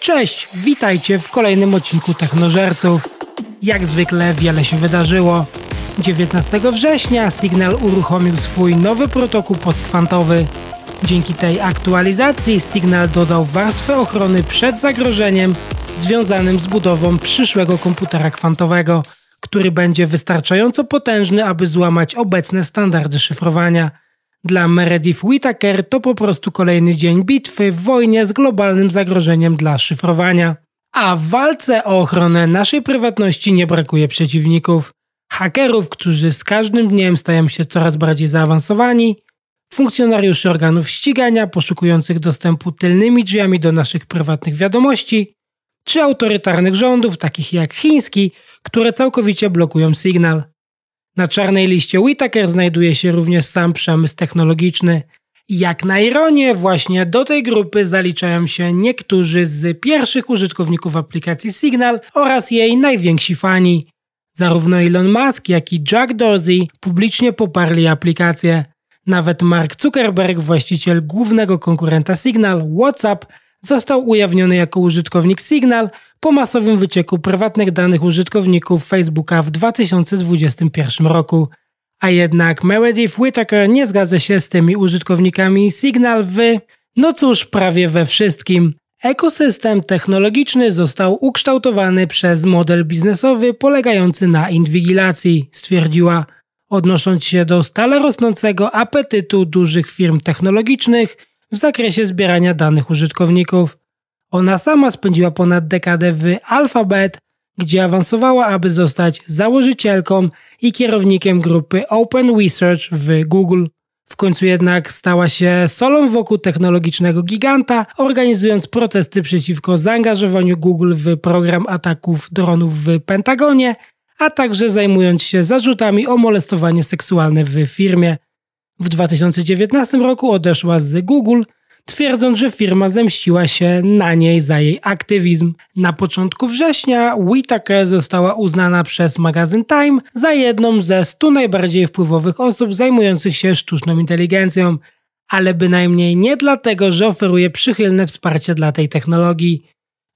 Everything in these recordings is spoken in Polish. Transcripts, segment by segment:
Cześć, witajcie w kolejnym odcinku Technożerców. Jak zwykle wiele się wydarzyło. 19 września Signal uruchomił swój nowy protokół postkwantowy. Dzięki tej aktualizacji Signal dodał warstwę ochrony przed zagrożeniem związanym z budową przyszłego komputera kwantowego, który będzie wystarczająco potężny, aby złamać obecne standardy szyfrowania. Dla Meredith Whittaker to po prostu kolejny dzień bitwy w wojnie z globalnym zagrożeniem dla szyfrowania. A w walce o ochronę naszej prywatności nie brakuje przeciwników. Hakerów, którzy z każdym dniem stają się coraz bardziej zaawansowani, funkcjonariuszy organów ścigania poszukujących dostępu tylnymi drzwiami do naszych prywatnych wiadomości, czy autorytarnych rządów takich jak chiński, które całkowicie blokują sygnał. Na czarnej liście Whitaker znajduje się również sam przemysł technologiczny. Jak na ironię, właśnie do tej grupy zaliczają się niektórzy z pierwszych użytkowników aplikacji Signal oraz jej najwięksi fani. Zarówno Elon Musk, jak i Jack Dorsey publicznie poparli aplikację. Nawet Mark Zuckerberg, właściciel głównego konkurenta Signal, WhatsApp, został ujawniony jako użytkownik Signal po masowym wycieku prywatnych danych użytkowników Facebooka w 2021 roku. A jednak Meredith Whittaker nie zgadza się z tymi użytkownikami Signal w, no cóż, prawie we wszystkim. Ekosystem technologiczny został ukształtowany przez model biznesowy polegający na inwigilacji, stwierdziła, odnosząc się do stale rosnącego apetytu dużych firm technologicznych w zakresie zbierania danych użytkowników. Ona sama spędziła ponad dekadę w Alphabet, gdzie awansowała, aby zostać założycielką i kierownikiem grupy Open Research w Google. W końcu jednak stała się solą wokół technologicznego giganta, organizując protesty przeciwko zaangażowaniu Google w program ataków dronów w Pentagonie, a także zajmując się zarzutami o molestowanie seksualne w firmie. W 2019 roku odeszła z Google, twierdząc, że firma zemściła się na niej za jej aktywizm. Na początku września Whitaker została uznana przez magazyn Time za jedną ze 100 najbardziej wpływowych osób zajmujących się sztuczną inteligencją, ale bynajmniej nie dlatego, że oferuje przychylne wsparcie dla tej technologii.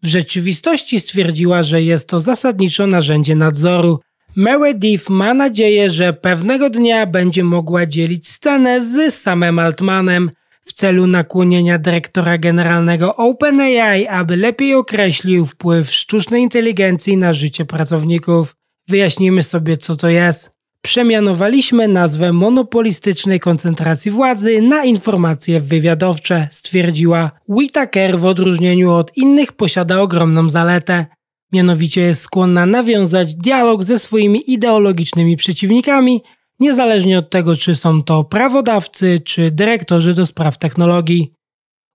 W rzeczywistości stwierdziła, że jest to zasadniczo narzędzie nadzoru, Meredith ma nadzieję, że pewnego dnia będzie mogła dzielić scenę z samym Altmanem w celu nakłonienia dyrektora generalnego OpenAI, aby lepiej określił wpływ sztucznej inteligencji na życie pracowników. Wyjaśnijmy sobie, co to jest. Przemianowaliśmy nazwę monopolistycznej koncentracji władzy na informacje wywiadowcze, stwierdziła. Whitaker w odróżnieniu od innych posiada ogromną zaletę. Mianowicie jest skłonna nawiązać dialog ze swoimi ideologicznymi przeciwnikami, niezależnie od tego, czy są to prawodawcy, czy dyrektorzy do spraw technologii.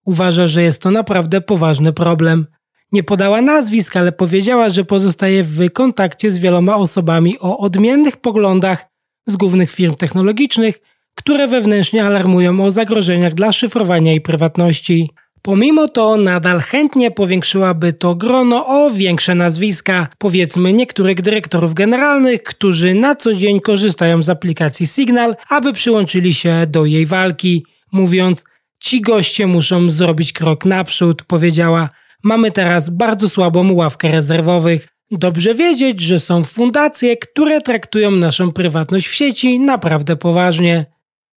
Uważa, że jest to naprawdę poważny problem. Nie podała nazwisk, ale powiedziała, że pozostaje w kontakcie z wieloma osobami o odmiennych poglądach z głównych firm technologicznych, które wewnętrznie alarmują o zagrożeniach dla szyfrowania i prywatności. Pomimo to nadal chętnie powiększyłaby to grono o większe nazwiska, powiedzmy niektórych dyrektorów generalnych, którzy na co dzień korzystają z aplikacji Signal, aby przyłączyli się do jej walki, mówiąc Ci goście muszą zrobić krok naprzód, powiedziała. Mamy teraz bardzo słabą ławkę rezerwowych. Dobrze wiedzieć, że są fundacje, które traktują naszą prywatność w sieci naprawdę poważnie.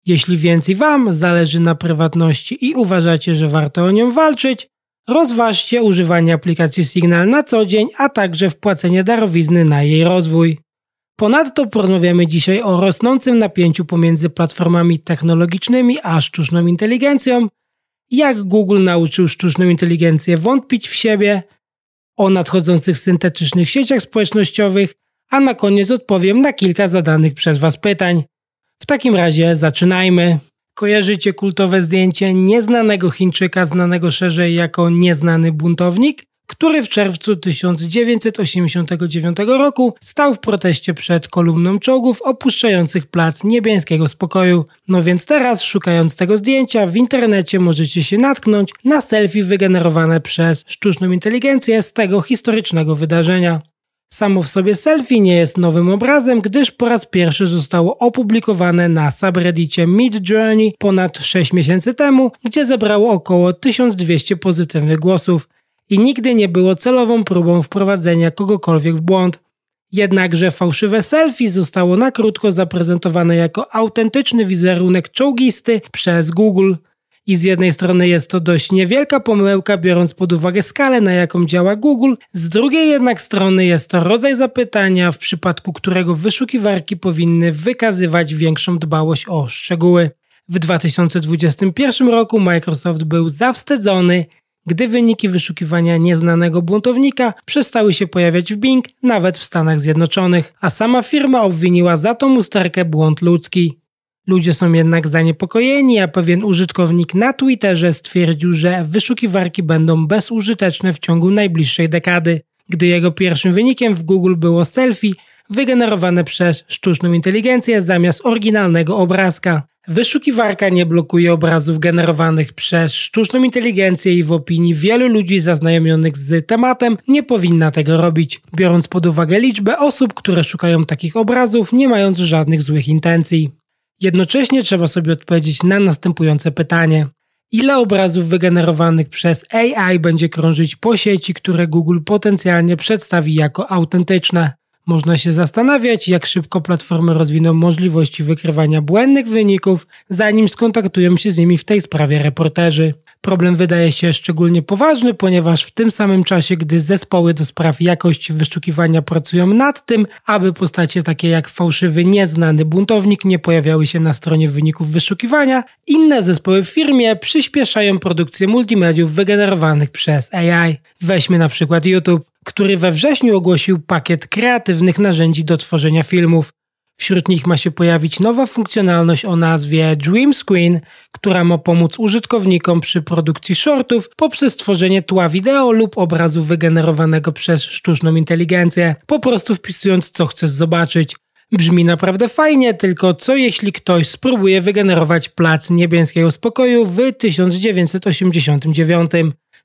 Jeśli więcej Wam zależy na prywatności i uważacie, że warto o nią walczyć, rozważcie używanie aplikacji Signal na co dzień, a także wpłacenie darowizny na jej rozwój. Ponadto porozmawiamy dzisiaj o rosnącym napięciu pomiędzy platformami technologicznymi a sztuczną inteligencją, jak Google nauczył sztuczną inteligencję wątpić w siebie, o nadchodzących syntetycznych sieciach społecznościowych, a na koniec odpowiem na kilka zadanych przez Was pytań. W takim razie zaczynajmy. Kojarzycie kultowe zdjęcie nieznanego Chińczyka, znanego szerzej jako nieznany buntownik, który w czerwcu 1989 roku stał w proteście przed kolumną czołgów opuszczających plac Niebiańskiego Spokoju. No więc teraz, szukając tego zdjęcia w internecie możecie się natknąć na selfie wygenerowane przez sztuczną inteligencję z tego historycznego wydarzenia. Samo w sobie selfie nie jest nowym obrazem, gdyż po raz pierwszy zostało opublikowane na subreddicie Mid Journey ponad 6 miesięcy temu, gdzie zebrało około 1200 pozytywnych głosów. i nigdy nie było celową próbą wprowadzenia kogokolwiek w błąd. Jednakże fałszywe selfie zostało na krótko zaprezentowane jako autentyczny wizerunek czołgisty przez Google. I z jednej strony jest to dość niewielka pomyłka, biorąc pod uwagę skalę, na jaką działa Google, z drugiej jednak strony jest to rodzaj zapytania, w przypadku którego wyszukiwarki powinny wykazywać większą dbałość o szczegóły. W 2021 roku Microsoft był zawstydzony, gdy wyniki wyszukiwania nieznanego buntownika przestały się pojawiać w Bing nawet w Stanach Zjednoczonych, a sama firma obwiniła za tą usterkę błąd ludzki. Ludzie są jednak zaniepokojeni, a pewien użytkownik na Twitterze stwierdził, że wyszukiwarki będą bezużyteczne w ciągu najbliższej dekady, gdy jego pierwszym wynikiem w Google było selfie wygenerowane przez sztuczną inteligencję zamiast oryginalnego obrazka. Wyszukiwarka nie blokuje obrazów generowanych przez sztuczną inteligencję i w opinii wielu ludzi zaznajomionych z tematem nie powinna tego robić, biorąc pod uwagę liczbę osób, które szukają takich obrazów, nie mając żadnych złych intencji. Jednocześnie trzeba sobie odpowiedzieć na następujące pytanie. Ile obrazów wygenerowanych przez AI będzie krążyć po sieci, które Google potencjalnie przedstawi jako autentyczne? Można się zastanawiać, jak szybko platformy rozwiną możliwości wykrywania błędnych wyników, zanim skontaktują się z nimi w tej sprawie reporterzy. Problem wydaje się szczególnie poważny, ponieważ w tym samym czasie, gdy zespoły do spraw jakości wyszukiwania pracują nad tym, aby postacie takie jak fałszywy, nieznany buntownik nie pojawiały się na stronie wyników wyszukiwania, inne zespoły w firmie przyspieszają produkcję multimediów wygenerowanych przez AI. Weźmy na przykład YouTube który we wrześniu ogłosił pakiet kreatywnych narzędzi do tworzenia filmów. Wśród nich ma się pojawić nowa funkcjonalność o nazwie Dream Screen, która ma pomóc użytkownikom przy produkcji shortów poprzez tworzenie tła wideo lub obrazu wygenerowanego przez sztuczną inteligencję, po prostu wpisując co chcesz zobaczyć. Brzmi naprawdę fajnie, tylko co jeśli ktoś spróbuje wygenerować plac niebieskiego spokoju w 1989,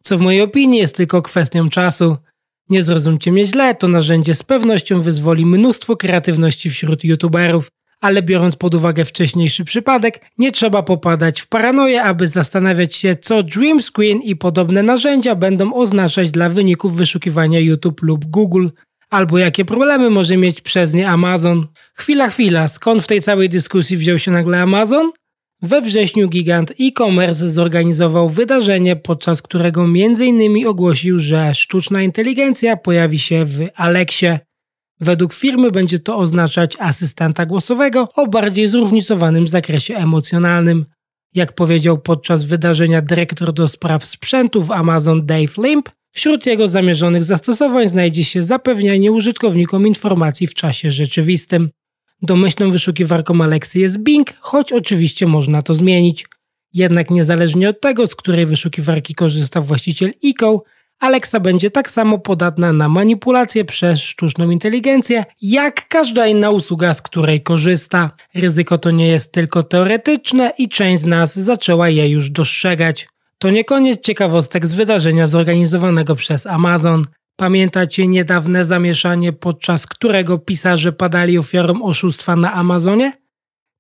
co w mojej opinii jest tylko kwestią czasu. Nie zrozumcie mnie źle, to narzędzie z pewnością wyzwoli mnóstwo kreatywności wśród youtuberów, ale biorąc pod uwagę wcześniejszy przypadek, nie trzeba popadać w paranoję, aby zastanawiać się, co Dream Screen i podobne narzędzia będą oznaczać dla wyników wyszukiwania YouTube lub Google, albo jakie problemy może mieć przez nie Amazon. Chwila, chwila, skąd w tej całej dyskusji wziął się nagle Amazon? We wrześniu gigant e-commerce zorganizował wydarzenie, podczas którego m.in. ogłosił, że sztuczna inteligencja pojawi się w Alexie. Według firmy będzie to oznaczać asystenta głosowego o bardziej zróżnicowanym zakresie emocjonalnym. Jak powiedział podczas wydarzenia dyrektor do spraw sprzętu w Amazon Dave Limp, wśród jego zamierzonych zastosowań znajdzie się zapewnianie użytkownikom informacji w czasie rzeczywistym. Domyślną wyszukiwarką Alexy jest Bing, choć oczywiście można to zmienić. Jednak niezależnie od tego, z której wyszukiwarki korzysta właściciel ICO, Alexa będzie tak samo podatna na manipulację przez sztuczną inteligencję, jak każda inna usługa, z której korzysta. Ryzyko to nie jest tylko teoretyczne i część z nas zaczęła je już dostrzegać. To nie koniec ciekawostek z wydarzenia zorganizowanego przez Amazon. Pamiętacie niedawne zamieszanie, podczas którego pisarze padali ofiarą oszustwa na Amazonie?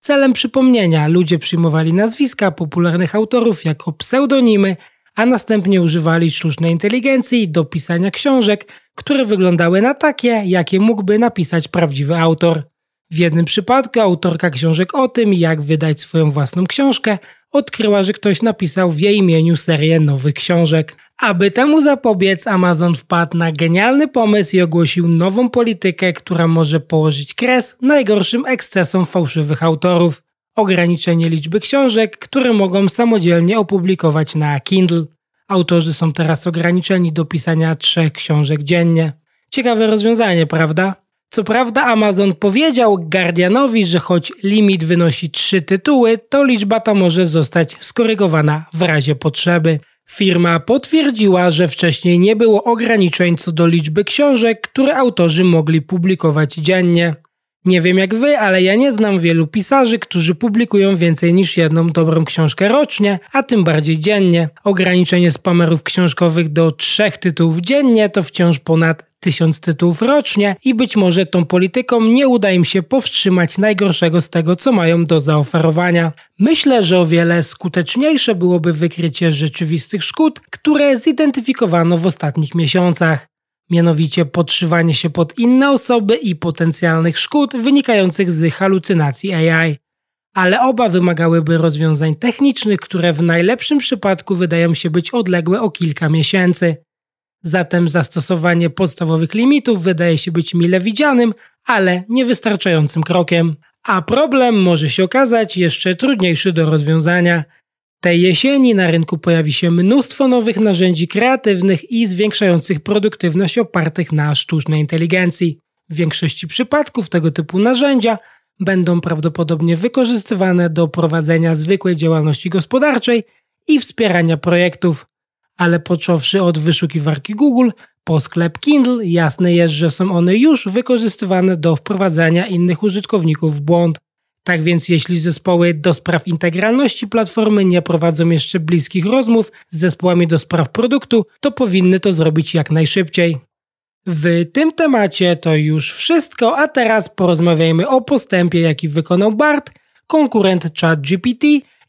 Celem przypomnienia ludzie przyjmowali nazwiska popularnych autorów jako pseudonimy, a następnie używali sztucznej inteligencji do pisania książek, które wyglądały na takie, jakie mógłby napisać prawdziwy autor. W jednym przypadku autorka książek o tym, jak wydać swoją własną książkę, odkryła, że ktoś napisał w jej imieniu serię nowych książek. Aby temu zapobiec, Amazon wpadł na genialny pomysł i ogłosił nową politykę, która może położyć kres najgorszym ekscesom fałszywych autorów. Ograniczenie liczby książek, które mogą samodzielnie opublikować na Kindle. Autorzy są teraz ograniczeni do pisania trzech książek dziennie. Ciekawe rozwiązanie, prawda? Co prawda Amazon powiedział Guardianowi, że choć limit wynosi trzy tytuły, to liczba ta może zostać skorygowana w razie potrzeby. Firma potwierdziła, że wcześniej nie było ograniczeń co do liczby książek, które autorzy mogli publikować dziennie. Nie wiem jak wy, ale ja nie znam wielu pisarzy, którzy publikują więcej niż jedną dobrą książkę rocznie, a tym bardziej dziennie. Ograniczenie spamerów książkowych do trzech tytułów dziennie to wciąż ponad tysiąc tytułów rocznie i być może tą polityką nie uda im się powstrzymać najgorszego z tego, co mają do zaoferowania. Myślę, że o wiele skuteczniejsze byłoby wykrycie rzeczywistych szkód, które zidentyfikowano w ostatnich miesiącach mianowicie podszywanie się pod inne osoby i potencjalnych szkód wynikających z halucynacji AI. Ale oba wymagałyby rozwiązań technicznych, które w najlepszym przypadku wydają się być odległe o kilka miesięcy. Zatem zastosowanie podstawowych limitów wydaje się być mile widzianym, ale niewystarczającym krokiem. A problem może się okazać jeszcze trudniejszy do rozwiązania – tej jesieni na rynku pojawi się mnóstwo nowych narzędzi kreatywnych i zwiększających produktywność opartych na sztucznej inteligencji. W większości przypadków tego typu narzędzia będą prawdopodobnie wykorzystywane do prowadzenia zwykłej działalności gospodarczej i wspierania projektów. Ale począwszy od wyszukiwarki Google po sklep Kindle, jasne jest, że są one już wykorzystywane do wprowadzania innych użytkowników w błąd. Tak więc jeśli zespoły do spraw integralności platformy nie prowadzą jeszcze bliskich rozmów z zespołami do spraw produktu, to powinny to zrobić jak najszybciej. W tym temacie to już wszystko, a teraz porozmawiajmy o postępie, jaki wykonał BART, konkurent ChatGPT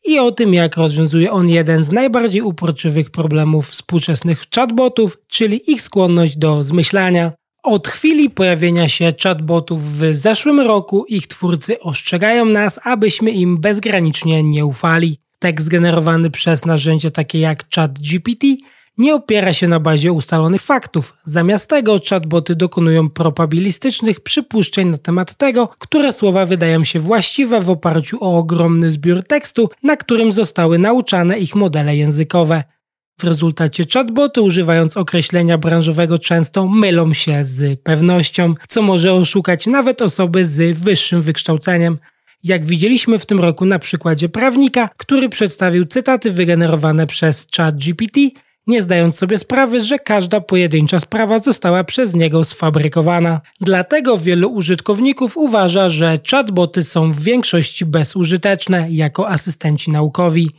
i o tym, jak rozwiązuje on jeden z najbardziej uporczywych problemów współczesnych chatbotów, czyli ich skłonność do zmyślania. Od chwili pojawienia się chatbotów w zeszłym roku ich twórcy ostrzegają nas, abyśmy im bezgranicznie nie ufali. Tekst generowany przez narzędzia takie jak ChatGPT nie opiera się na bazie ustalonych faktów. Zamiast tego chatboty dokonują probabilistycznych przypuszczeń na temat tego, które słowa wydają się właściwe w oparciu o ogromny zbiór tekstu, na którym zostały nauczane ich modele językowe. W rezultacie chatboty używając określenia branżowego często mylą się z pewnością, co może oszukać nawet osoby z wyższym wykształceniem. Jak widzieliśmy w tym roku na przykładzie prawnika, który przedstawił cytaty wygenerowane przez ChatGPT, nie zdając sobie sprawy, że każda pojedyncza sprawa została przez niego sfabrykowana. Dlatego wielu użytkowników uważa, że chatboty są w większości bezużyteczne jako asystenci naukowi.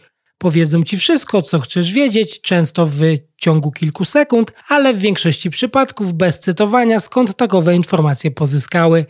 Powiedzą ci wszystko, co chcesz wiedzieć, często w ciągu kilku sekund, ale w większości przypadków bez cytowania, skąd takowe informacje pozyskały.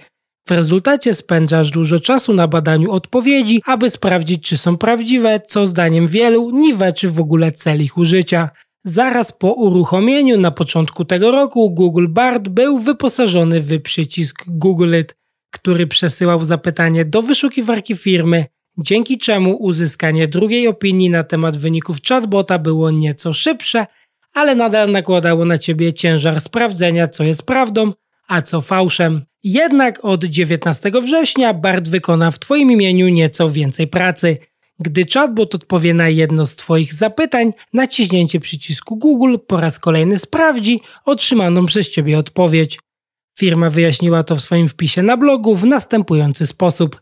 W rezultacie spędzasz dużo czasu na badaniu odpowiedzi, aby sprawdzić, czy są prawdziwe, co zdaniem wielu niweczy w ogóle cel ich użycia. Zaraz po uruchomieniu na początku tego roku Google Bard był wyposażony w przycisk Google It, który przesyłał zapytanie do wyszukiwarki firmy dzięki czemu uzyskanie drugiej opinii na temat wyników chatbota było nieco szybsze, ale nadal nakładało na ciebie ciężar sprawdzenia, co jest prawdą, a co fałszem. Jednak od 19 września Bart wykona w Twoim imieniu nieco więcej pracy. Gdy chatbot odpowie na jedno z Twoich zapytań, naciśnięcie przycisku Google po raz kolejny sprawdzi otrzymaną przez Ciebie odpowiedź. Firma wyjaśniła to w swoim wpisie na blogu w następujący sposób.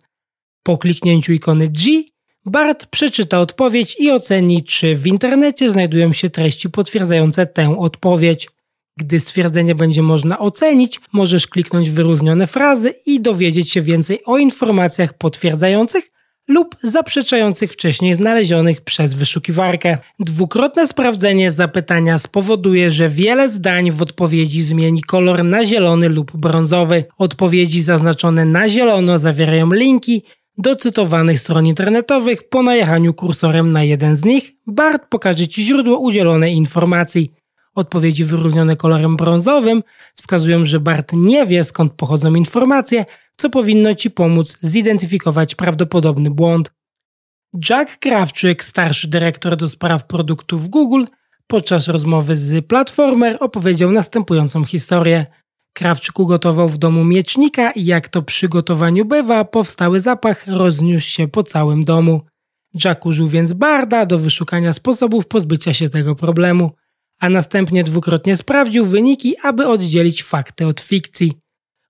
Po kliknięciu ikony G, Bart przeczyta odpowiedź i oceni, czy w internecie znajdują się treści potwierdzające tę odpowiedź. Gdy stwierdzenie będzie można ocenić, możesz kliknąć wyróżnione frazy i dowiedzieć się więcej o informacjach potwierdzających lub zaprzeczających wcześniej znalezionych przez wyszukiwarkę. Dwukrotne sprawdzenie zapytania spowoduje, że wiele zdań w odpowiedzi zmieni kolor na zielony lub brązowy. Odpowiedzi zaznaczone na zielono zawierają linki do cytowanych stron internetowych po najechaniu kursorem na jeden z nich, BART pokaże Ci źródło udzielonej informacji. Odpowiedzi wyróżnione kolorem brązowym wskazują, że BART nie wie skąd pochodzą informacje, co powinno Ci pomóc zidentyfikować prawdopodobny błąd. Jack Krawczyk, starszy dyrektor do spraw produktów Google, podczas rozmowy z Platformer opowiedział następującą historię. Krawczyk ugotował w domu miecznika i jak to przy gotowaniu bywa, powstały zapach rozniósł się po całym domu. Jack użył więc Barda do wyszukania sposobów pozbycia się tego problemu, a następnie dwukrotnie sprawdził wyniki, aby oddzielić fakty od fikcji.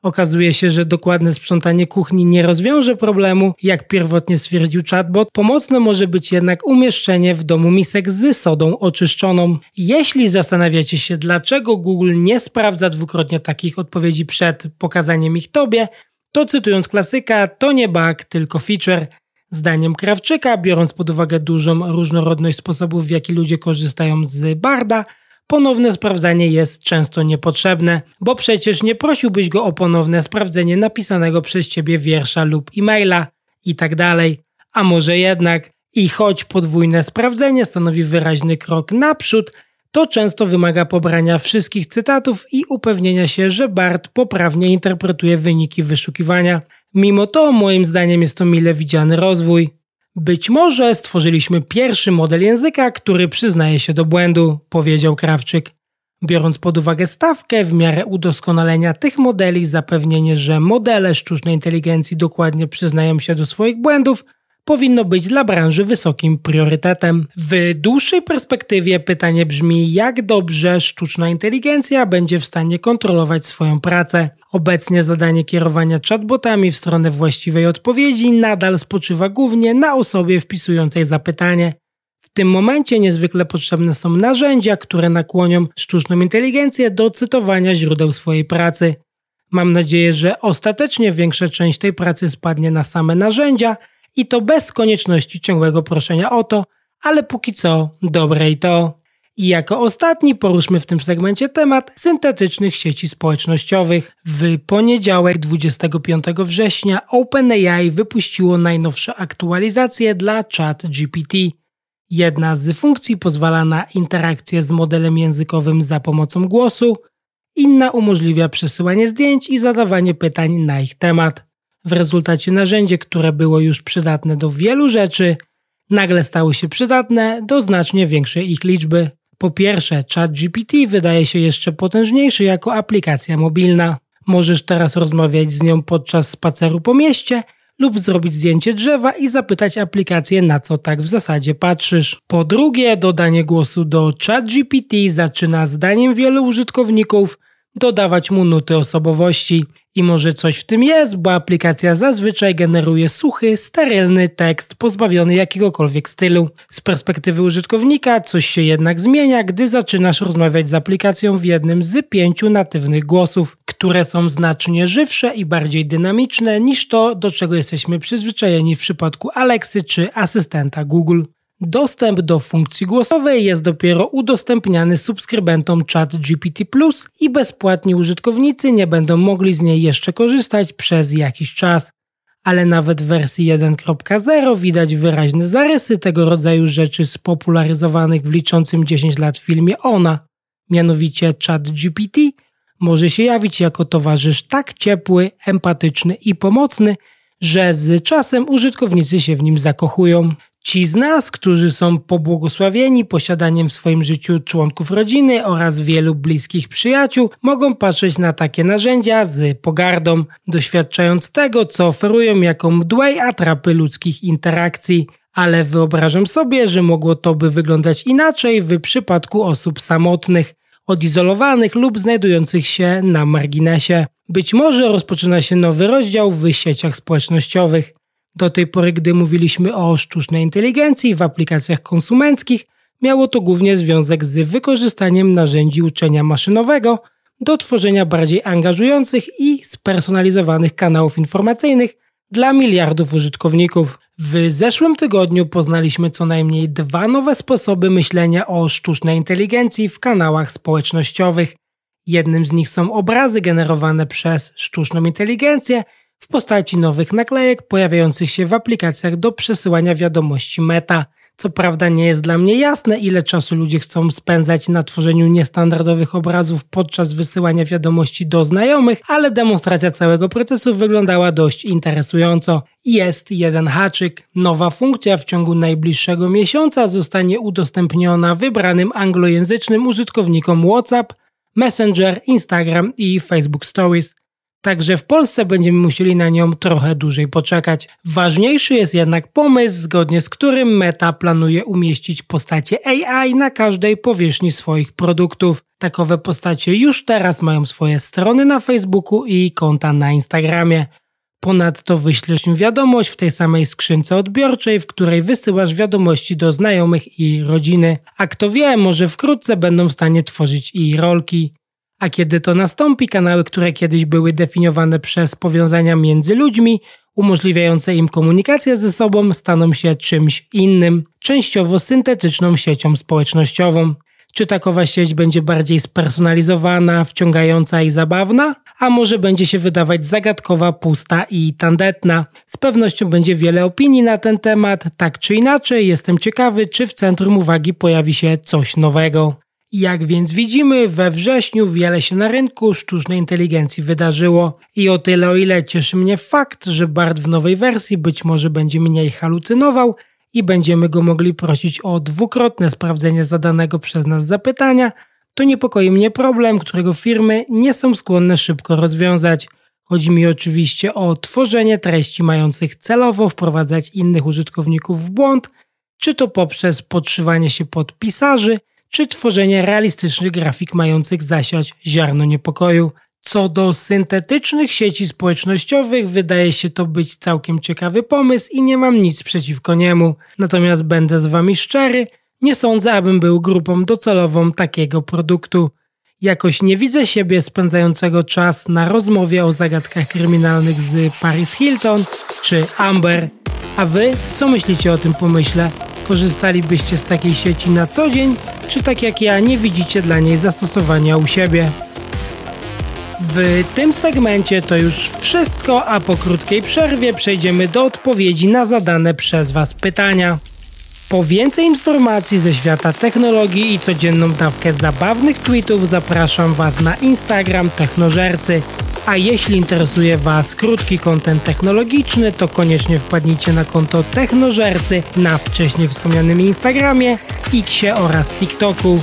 Okazuje się, że dokładne sprzątanie kuchni nie rozwiąże problemu, jak pierwotnie stwierdził chatbot. Pomocne może być jednak umieszczenie w domu misek z sodą oczyszczoną. Jeśli zastanawiacie się, dlaczego Google nie sprawdza dwukrotnie takich odpowiedzi przed pokazaniem ich tobie, To cytując klasyka, to nie bug, tylko feature. Zdaniem Krawczyka, biorąc pod uwagę dużą różnorodność sposobów, w jaki ludzie korzystają z Barda, ponowne sprawdzanie jest często niepotrzebne, bo przecież nie prosiłbyś go o ponowne sprawdzenie napisanego przez ciebie wiersza lub e-maila i tak. A może jednak, i choć podwójne sprawdzenie stanowi wyraźny krok naprzód, to często wymaga pobrania wszystkich cytatów i upewnienia się, że Bart poprawnie interpretuje wyniki wyszukiwania. Mimo to, moim zdaniem, jest to mile widziany rozwój. Być może stworzyliśmy pierwszy model języka, który przyznaje się do błędu, powiedział Krawczyk. Biorąc pod uwagę stawkę w miarę udoskonalenia tych modeli, zapewnienie, że modele sztucznej inteligencji dokładnie przyznają się do swoich błędów, powinno być dla branży wysokim priorytetem. W dłuższej perspektywie pytanie brzmi, jak dobrze sztuczna inteligencja będzie w stanie kontrolować swoją pracę. Obecnie zadanie kierowania chatbotami w stronę właściwej odpowiedzi nadal spoczywa głównie na osobie wpisującej zapytanie. W tym momencie niezwykle potrzebne są narzędzia, które nakłonią sztuczną inteligencję do cytowania źródeł swojej pracy. Mam nadzieję, że ostatecznie większa część tej pracy spadnie na same narzędzia, i to bez konieczności ciągłego proszenia o to, ale póki co dobre i to. I jako ostatni poruszmy w tym segmencie temat syntetycznych sieci społecznościowych. W poniedziałek 25 września OpenAI wypuściło najnowsze aktualizacje dla ChatGPT. Jedna z funkcji pozwala na interakcję z modelem językowym za pomocą głosu, inna umożliwia przesyłanie zdjęć i zadawanie pytań na ich temat. W rezultacie narzędzie, które było już przydatne do wielu rzeczy, nagle stało się przydatne do znacznie większej ich liczby. Po pierwsze, ChatGPT wydaje się jeszcze potężniejszy jako aplikacja mobilna. Możesz teraz rozmawiać z nią podczas spaceru po mieście lub zrobić zdjęcie drzewa i zapytać aplikację na co tak w zasadzie patrzysz. Po drugie, dodanie głosu do ChatGPT zaczyna zdaniem wielu użytkowników dodawać mu nuty osobowości. I może coś w tym jest, bo aplikacja zazwyczaj generuje suchy, sterylny tekst pozbawiony jakiegokolwiek stylu. Z perspektywy użytkownika coś się jednak zmienia, gdy zaczynasz rozmawiać z aplikacją w jednym z pięciu natywnych głosów, które są znacznie żywsze i bardziej dynamiczne niż to, do czego jesteśmy przyzwyczajeni w przypadku Alexy czy asystenta Google. Dostęp do funkcji głosowej jest dopiero udostępniany subskrybentom ChatGPT Plus i bezpłatni użytkownicy nie będą mogli z niej jeszcze korzystać przez jakiś czas. Ale nawet w wersji 1.0 widać wyraźne zarysy tego rodzaju rzeczy spopularyzowanych w liczącym 10 lat filmie Ona. Mianowicie ChatGPT może się jawić jako towarzysz tak ciepły, empatyczny i pomocny, że z czasem użytkownicy się w nim zakochują. Ci z nas, którzy są pobłogosławieni posiadaniem w swoim życiu członków rodziny oraz wielu bliskich przyjaciół, mogą patrzeć na takie narzędzia z pogardą, doświadczając tego, co oferują jako mdłej atrapy ludzkich interakcji. Ale wyobrażam sobie, że mogło to by wyglądać inaczej w przypadku osób samotnych, odizolowanych lub znajdujących się na marginesie. Być może rozpoczyna się nowy rozdział w sieciach społecznościowych. Do tej pory, gdy mówiliśmy o sztucznej inteligencji w aplikacjach konsumenckich, miało to głównie związek z wykorzystaniem narzędzi uczenia maszynowego do tworzenia bardziej angażujących i spersonalizowanych kanałów informacyjnych dla miliardów użytkowników. W zeszłym tygodniu poznaliśmy co najmniej dwa nowe sposoby myślenia o sztucznej inteligencji w kanałach społecznościowych. Jednym z nich są obrazy generowane przez sztuczną inteligencję w postaci nowych naklejek pojawiających się w aplikacjach do przesyłania wiadomości Meta. Co prawda nie jest dla mnie jasne, ile czasu ludzie chcą spędzać na tworzeniu niestandardowych obrazów podczas wysyłania wiadomości do znajomych, ale demonstracja całego procesu wyglądała dość interesująco. Jest jeden haczyk. Nowa funkcja w ciągu najbliższego miesiąca zostanie udostępniona wybranym anglojęzycznym użytkownikom WhatsApp, Messenger, Instagram i Facebook Stories. Także w Polsce będziemy musieli na nią trochę dłużej poczekać. Ważniejszy jest jednak pomysł, zgodnie z którym Meta planuje umieścić postacie AI na każdej powierzchni swoich produktów. Takowe postacie już teraz mają swoje strony na Facebooku i konta na Instagramie. Ponadto wyślesz im wiadomość w tej samej skrzynce odbiorczej, w której wysyłasz wiadomości do znajomych i rodziny. A kto wie, może wkrótce będą w stanie tworzyć i rolki. A kiedy to nastąpi, kanały, które kiedyś były definiowane przez powiązania między ludźmi, umożliwiające im komunikację ze sobą, staną się czymś innym, częściowo syntetyczną siecią społecznościową. Czy takowa sieć będzie bardziej spersonalizowana, wciągająca i zabawna? A może będzie się wydawać zagadkowa, pusta i tandetna? Z pewnością będzie wiele opinii na ten temat, tak czy inaczej jestem ciekawy, czy w centrum uwagi pojawi się coś nowego. Jak więc widzimy, we wrześniu wiele się na rynku sztucznej inteligencji wydarzyło i o tyle o ile cieszy mnie fakt, że BART w nowej wersji być może będzie mniej halucynował i będziemy go mogli prosić o dwukrotne sprawdzenie zadanego przez nas zapytania, to niepokoi mnie problem, którego firmy nie są skłonne szybko rozwiązać. Chodzi mi oczywiście o tworzenie treści mających celowo wprowadzać innych użytkowników w błąd, czy to poprzez podszywanie się pod pisarzy, czy tworzenie realistycznych grafik mających zasiać ziarno niepokoju. Co do syntetycznych sieci społecznościowych, wydaje się to być całkiem ciekawy pomysł i nie mam nic przeciwko niemu. Natomiast będę z wami szczery, nie sądzę, abym był grupą docelową takiego produktu. Jakoś nie widzę siebie spędzającego czas na rozmowie o zagadkach kryminalnych z Paris Hilton czy Amber. A wy co myślicie o tym pomyśle? Korzystalibyście z takiej sieci na co dzień, czy tak jak ja nie widzicie dla niej zastosowania u siebie? W tym segmencie to już wszystko, a po krótkiej przerwie przejdziemy do odpowiedzi na zadane przez Was pytania. Po więcej informacji ze świata technologii i codzienną dawkę zabawnych tweetów zapraszam Was na Instagram Technożercy. A jeśli interesuje Was krótki kontent technologiczny, to koniecznie wpadnijcie na konto Technożercy na wcześniej wspomnianym Instagramie, Xie oraz TikToku.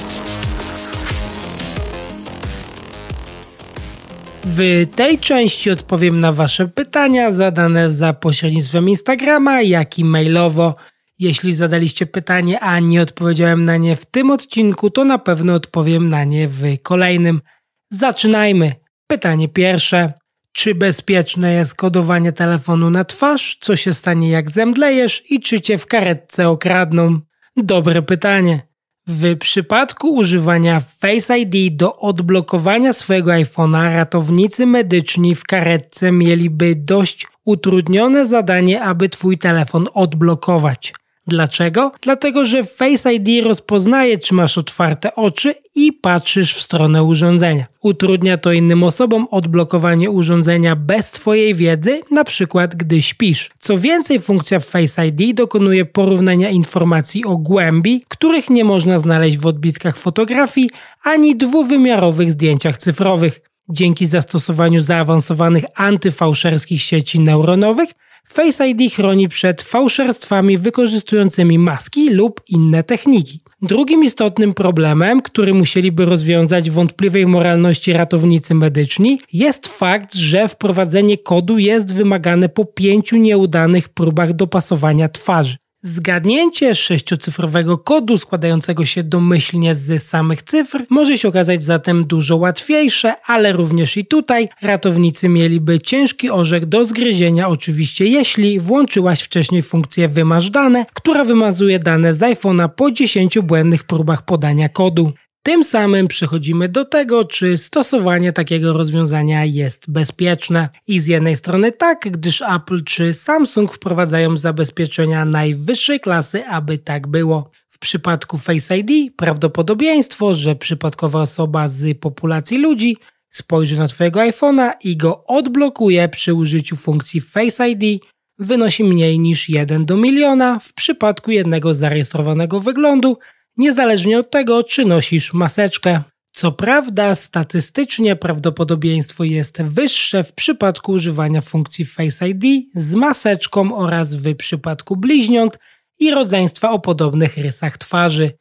W tej części odpowiem na Wasze pytania zadane za pośrednictwem Instagrama, jak i mailowo. Jeśli zadaliście pytanie, a nie odpowiedziałem na nie w tym odcinku, to na pewno odpowiem na nie w kolejnym. Zaczynajmy. Pytanie pierwsze. Czy bezpieczne jest kodowanie telefonu na twarz? Co się stanie jak zemdlejesz i czy cię w karetce okradną? Dobre pytanie. W przypadku używania Face ID do odblokowania swojego iPhone'a ratownicy medyczni w karetce mieliby dość utrudnione zadanie, aby twój telefon odblokować. Dlaczego? Dlatego, że Face ID rozpoznaje, czy masz otwarte oczy i patrzysz w stronę urządzenia. Utrudnia to innym osobom odblokowanie urządzenia bez Twojej wiedzy, na przykład gdy śpisz. Co więcej, funkcja Face ID dokonuje porównania informacji o głębi, których nie można znaleźć w odbitkach fotografii ani dwuwymiarowych zdjęciach cyfrowych. Dzięki zastosowaniu zaawansowanych antyfałszerskich sieci neuronowych Face ID chroni przed fałszerstwami wykorzystującymi maski lub inne techniki. Drugim istotnym problemem, który musieliby rozwiązać wątpliwej moralności ratownicy medyczni, jest fakt, że wprowadzenie kodu jest wymagane po pięciu nieudanych próbach dopasowania twarzy. Zgadnięcie sześciocyfrowego kodu składającego się domyślnie z samych cyfr może się okazać zatem dużo łatwiejsze, ale również i tutaj ratownicy mieliby ciężki orzech do zgryzienia, oczywiście jeśli włączyłaś wcześniej funkcję wymasz dane, która wymazuje dane z iPhone'a po 10 błędnych próbach podania kodu. Tym samym przechodzimy do tego, czy stosowanie takiego rozwiązania jest bezpieczne. I z jednej strony tak, gdyż Apple czy Samsung wprowadzają zabezpieczenia najwyższej klasy, aby tak było. W przypadku Face ID prawdopodobieństwo, że przypadkowa osoba z populacji ludzi spojrzy na Twojego iPhone'a i go odblokuje przy użyciu funkcji Face ID wynosi mniej niż 1 do miliona w przypadku jednego zarejestrowanego wyglądu niezależnie od tego, czy nosisz maseczkę. Co prawda, statystycznie prawdopodobieństwo jest wyższe w przypadku używania funkcji Face ID z maseczką oraz w przypadku bliźniąt i rodzeństwa o podobnych rysach twarzy,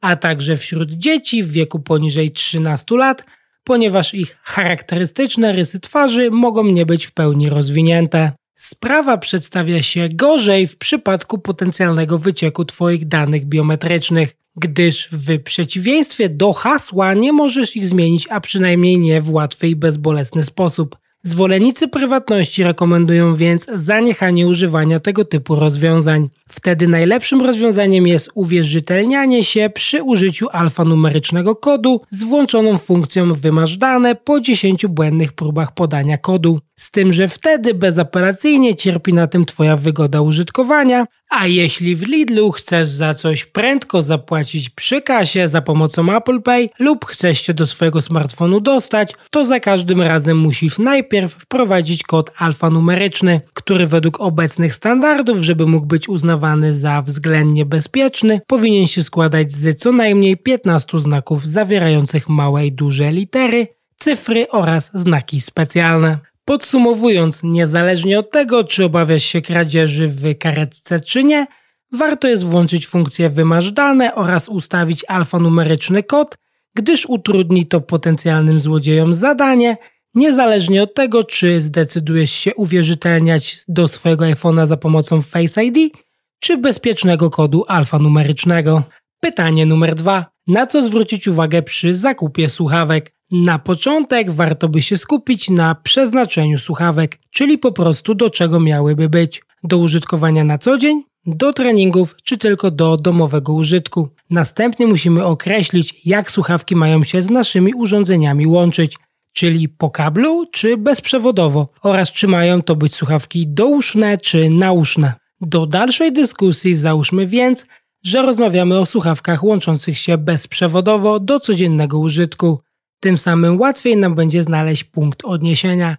a także wśród dzieci w wieku poniżej 13 lat, ponieważ ich charakterystyczne rysy twarzy mogą nie być w pełni rozwinięte. Sprawa przedstawia się gorzej w przypadku potencjalnego wycieku Twoich danych biometrycznych gdyż w przeciwieństwie do hasła nie możesz ich zmienić, a przynajmniej nie w łatwy i bezbolesny sposób. Zwolennicy prywatności rekomendują więc zaniechanie używania tego typu rozwiązań. Wtedy najlepszym rozwiązaniem jest uwierzytelnianie się przy użyciu alfanumerycznego kodu z włączoną funkcją wymasz dane po 10 błędnych próbach podania kodu. Z tym, że wtedy bezapelacyjnie cierpi na tym Twoja wygoda użytkowania, a jeśli w Lidlu chcesz za coś prędko zapłacić przy kasie za pomocą Apple Pay lub chcesz się do swojego smartfonu dostać, to za każdym razem musisz najpierw wprowadzić kod alfanumeryczny, który według obecnych standardów, żeby mógł być uznawany za względnie bezpieczny, powinien się składać z co najmniej 15 znaków zawierających małe i duże litery, cyfry oraz znaki specjalne. Podsumowując, niezależnie od tego, czy obawiasz się kradzieży w karetce czy nie, warto jest włączyć funkcję wymasz dane oraz ustawić alfanumeryczny kod, gdyż utrudni to potencjalnym złodziejom zadanie, niezależnie od tego, czy zdecydujesz się uwierzytelniać do swojego iPhone'a za pomocą Face ID, czy bezpiecznego kodu alfanumerycznego. Pytanie numer dwa. Na co zwrócić uwagę przy zakupie słuchawek? Na początek warto by się skupić na przeznaczeniu słuchawek, czyli po prostu do czego miałyby być. Do użytkowania na co dzień, do treningów czy tylko do domowego użytku. Następnie musimy określić, jak słuchawki mają się z naszymi urządzeniami łączyć, czyli po kablu czy bezprzewodowo oraz czy mają to być słuchawki douszne czy nauszne. Do dalszej dyskusji załóżmy więc, że rozmawiamy o słuchawkach łączących się bezprzewodowo do codziennego użytku. Tym samym łatwiej nam będzie znaleźć punkt odniesienia.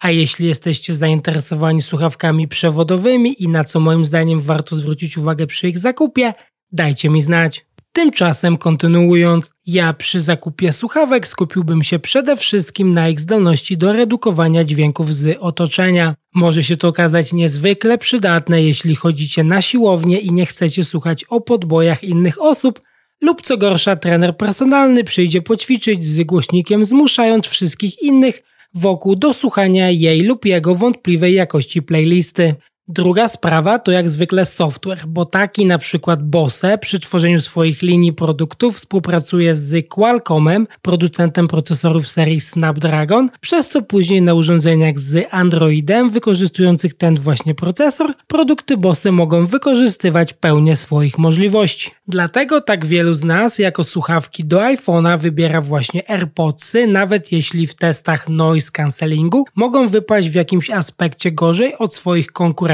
A jeśli jesteście zainteresowani słuchawkami przewodowymi i na co moim zdaniem warto zwrócić uwagę przy ich zakupie, dajcie mi znać. Tymczasem kontynuując, ja przy zakupie słuchawek skupiłbym się przede wszystkim na ich zdolności do redukowania dźwięków z otoczenia. Może się to okazać niezwykle przydatne, jeśli chodzicie na siłownię i nie chcecie słuchać o podbojach innych osób, lub co gorsza trener personalny przyjdzie poćwiczyć z głośnikiem zmuszając wszystkich innych wokół do słuchania jej lub jego wątpliwej jakości playlisty. Druga sprawa to jak zwykle software, bo taki na przykład Bose przy tworzeniu swoich linii produktów współpracuje z Qualcommem, producentem procesorów serii Snapdragon, przez co później na urządzeniach z Androidem wykorzystujących ten właśnie procesor, produkty Bose mogą wykorzystywać pełnię swoich możliwości. Dlatego tak wielu z nas jako słuchawki do iPhone'a wybiera właśnie AirPodsy, nawet jeśli w testach noise cancellingu mogą wypaść w jakimś aspekcie gorzej od swoich konkurentów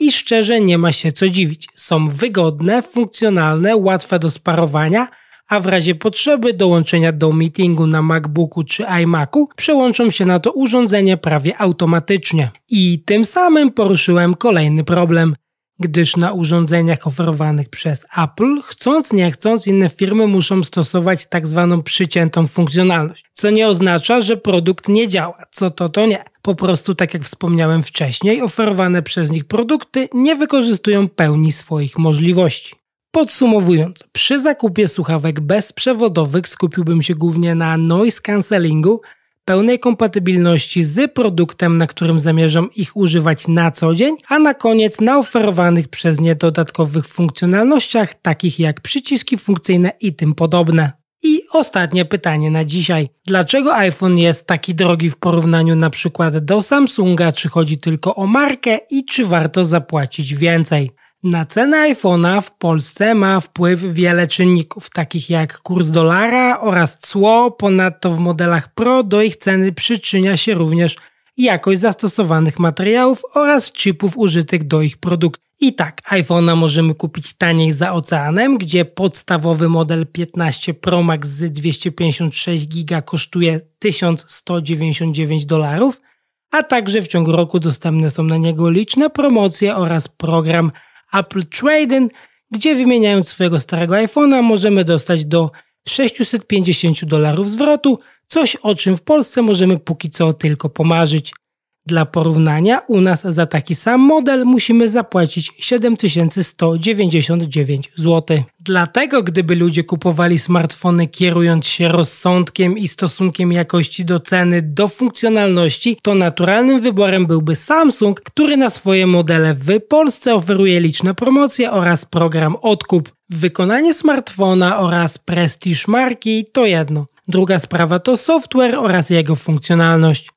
i szczerze nie ma się co dziwić. Są wygodne, funkcjonalne, łatwe do sparowania, a w razie potrzeby dołączenia do meetingu na MacBooku czy iMacu przełączą się na to urządzenie prawie automatycznie. I tym samym poruszyłem kolejny problem gdyż na urządzeniach oferowanych przez Apple, chcąc nie chcąc, inne firmy muszą stosować tak zwaną przyciętą funkcjonalność, co nie oznacza, że produkt nie działa, co to to nie. Po prostu, tak jak wspomniałem wcześniej, oferowane przez nich produkty nie wykorzystują pełni swoich możliwości. Podsumowując, przy zakupie słuchawek bezprzewodowych skupiłbym się głównie na noise cancellingu, pełnej kompatybilności z produktem, na którym zamierzam ich używać na co dzień, a na koniec na oferowanych przez nie dodatkowych funkcjonalnościach, takich jak przyciski funkcyjne i tym podobne. I ostatnie pytanie na dzisiaj. Dlaczego iPhone jest taki drogi w porównaniu na przykład do Samsunga, czy chodzi tylko o markę i czy warto zapłacić więcej? Na cenę iPhone'a w Polsce ma wpływ wiele czynników, takich jak kurs dolara oraz cło, ponadto w modelach Pro do ich ceny przyczynia się również jakość zastosowanych materiałów oraz chipów użytych do ich produktów. I tak, iPhone'a możemy kupić taniej za oceanem, gdzie podstawowy model 15 Pro Max z 256 GB kosztuje 1199 dolarów, a także w ciągu roku dostępne są na niego liczne promocje oraz program Apple Trading, gdzie wymieniając swojego starego iPhone'a możemy dostać do 650 dolarów zwrotu, coś o czym w Polsce możemy póki co tylko pomarzyć. Dla porównania u nas za taki sam model musimy zapłacić 7199 zł. Dlatego gdyby ludzie kupowali smartfony kierując się rozsądkiem i stosunkiem jakości do ceny do funkcjonalności, to naturalnym wyborem byłby Samsung, który na swoje modele w Polsce oferuje liczne promocje oraz program odkup. Wykonanie smartfona oraz prestiż marki to jedno. Druga sprawa to software oraz jego funkcjonalność.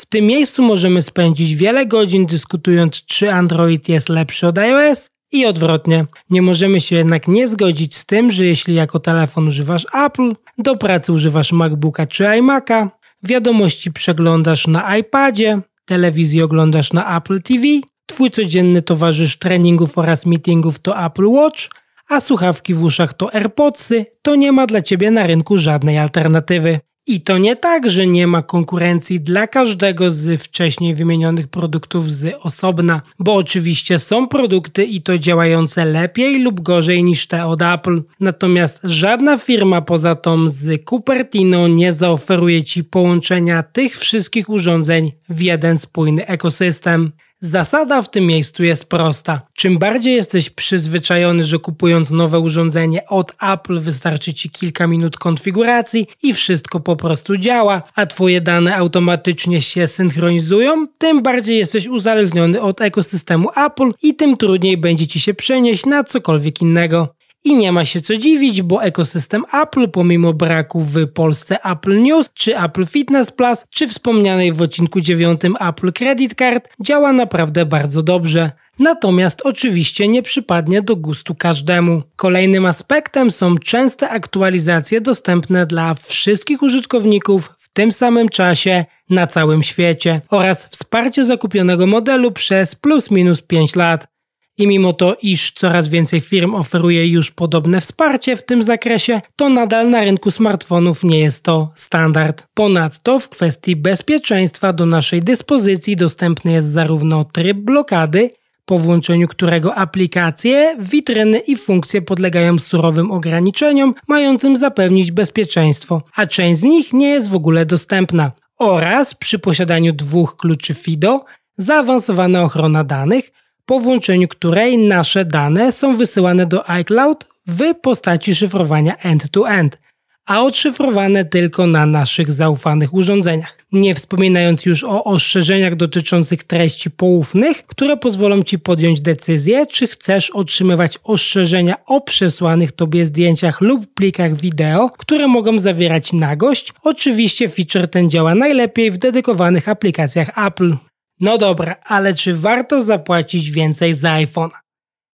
W tym miejscu możemy spędzić wiele godzin dyskutując, czy Android jest lepszy od iOS i odwrotnie. Nie możemy się jednak nie zgodzić z tym, że jeśli jako telefon używasz Apple, do pracy używasz MacBooka czy iMac'a, wiadomości przeglądasz na iPadzie, telewizję oglądasz na Apple TV, twój codzienny towarzysz treningów oraz meetingów to Apple Watch, a słuchawki w uszach to AirPodsy, to nie ma dla Ciebie na rynku żadnej alternatywy. I to nie tak, że nie ma konkurencji dla każdego z wcześniej wymienionych produktów z osobna, bo oczywiście są produkty i to działające lepiej lub gorzej niż te od Apple. Natomiast żadna firma poza tą z Cupertino nie zaoferuje Ci połączenia tych wszystkich urządzeń w jeden spójny ekosystem. Zasada w tym miejscu jest prosta. Czym bardziej jesteś przyzwyczajony, że kupując nowe urządzenie od Apple wystarczy ci kilka minut konfiguracji i wszystko po prostu działa, a twoje dane automatycznie się synchronizują, tym bardziej jesteś uzależniony od ekosystemu Apple i tym trudniej będzie ci się przenieść na cokolwiek innego. I nie ma się co dziwić, bo ekosystem Apple, pomimo braku w Polsce Apple News, czy Apple Fitness Plus, czy wspomnianej w odcinku 9 Apple Credit Card, działa naprawdę bardzo dobrze. Natomiast oczywiście nie przypadnie do gustu każdemu. Kolejnym aspektem są częste aktualizacje dostępne dla wszystkich użytkowników w tym samym czasie na całym świecie oraz wsparcie zakupionego modelu przez plus minus 5 lat. I mimo to, iż coraz więcej firm oferuje już podobne wsparcie w tym zakresie, to nadal na rynku smartfonów nie jest to standard. Ponadto w kwestii bezpieczeństwa do naszej dyspozycji dostępny jest zarówno tryb blokady, po włączeniu którego aplikacje, witryny i funkcje podlegają surowym ograniczeniom mającym zapewnić bezpieczeństwo, a część z nich nie jest w ogóle dostępna. Oraz przy posiadaniu dwóch kluczy FIDO, zaawansowana ochrona danych, po włączeniu której nasze dane są wysyłane do iCloud w postaci szyfrowania end-to-end, a odszyfrowane tylko na naszych zaufanych urządzeniach. Nie wspominając już o ostrzeżeniach dotyczących treści poufnych, które pozwolą Ci podjąć decyzję, czy chcesz otrzymywać ostrzeżenia o przesłanych Tobie zdjęciach lub plikach wideo, które mogą zawierać nagość. Oczywiście feature ten działa najlepiej w dedykowanych aplikacjach Apple. No dobra, ale czy warto zapłacić więcej za iPhone?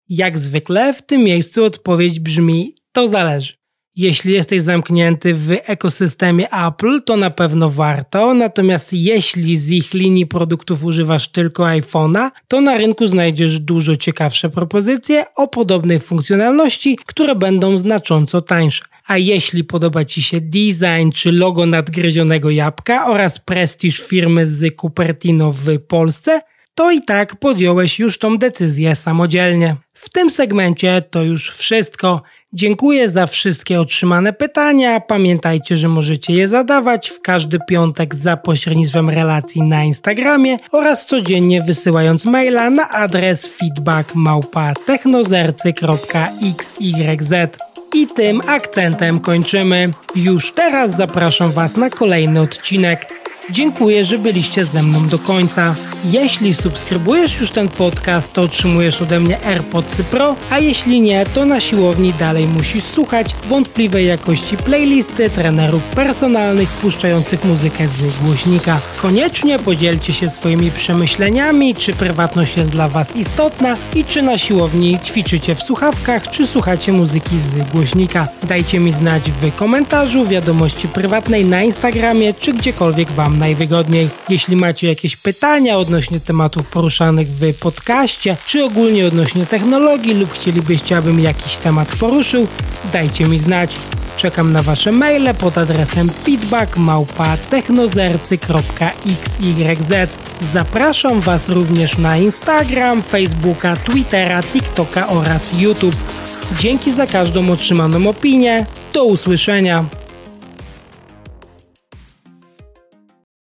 Jak zwykle w tym miejscu odpowiedź brzmi: to zależy. Jeśli jesteś zamknięty w ekosystemie Apple, to na pewno warto, natomiast jeśli z ich linii produktów używasz tylko iPhone'a, to na rynku znajdziesz dużo ciekawsze propozycje o podobnej funkcjonalności, które będą znacząco tańsze. A jeśli podoba Ci się design czy logo nadgryzionego jabłka oraz prestiż firmy z Cupertino w Polsce, to i tak podjąłeś już tą decyzję samodzielnie. W tym segmencie to już wszystko. Dziękuję za wszystkie otrzymane pytania. Pamiętajcie, że możecie je zadawać w każdy piątek za pośrednictwem relacji na Instagramie oraz codziennie wysyłając maila na adres feedback@technozercy.xyz. I tym akcentem kończymy. Już teraz zapraszam Was na kolejny odcinek. Dziękuję, że byliście ze mną do końca. Jeśli subskrybujesz już ten podcast, to otrzymujesz ode mnie AirPods Pro, a jeśli nie, to na siłowni dalej musisz słuchać wątpliwej jakości playlisty trenerów personalnych puszczających muzykę z głośnika. Koniecznie podzielcie się swoimi przemyśleniami, czy prywatność jest dla Was istotna i czy na siłowni ćwiczycie w słuchawkach, czy słuchacie muzyki z głośnika. Dajcie mi znać w komentarzu, wiadomości prywatnej na Instagramie, czy gdziekolwiek Wam najwygodniej. Jeśli macie jakieś pytania odnośnie tematów poruszanych w podcaście, czy ogólnie odnośnie technologii lub chcielibyście, abym jakiś temat poruszył, dajcie mi znać. Czekam na Wasze maile pod adresem feedback.technozercy.xyz. Zapraszam Was również na Instagram, Facebooka, Twittera, TikToka oraz YouTube. Dzięki za każdą otrzymaną opinię. Do usłyszenia.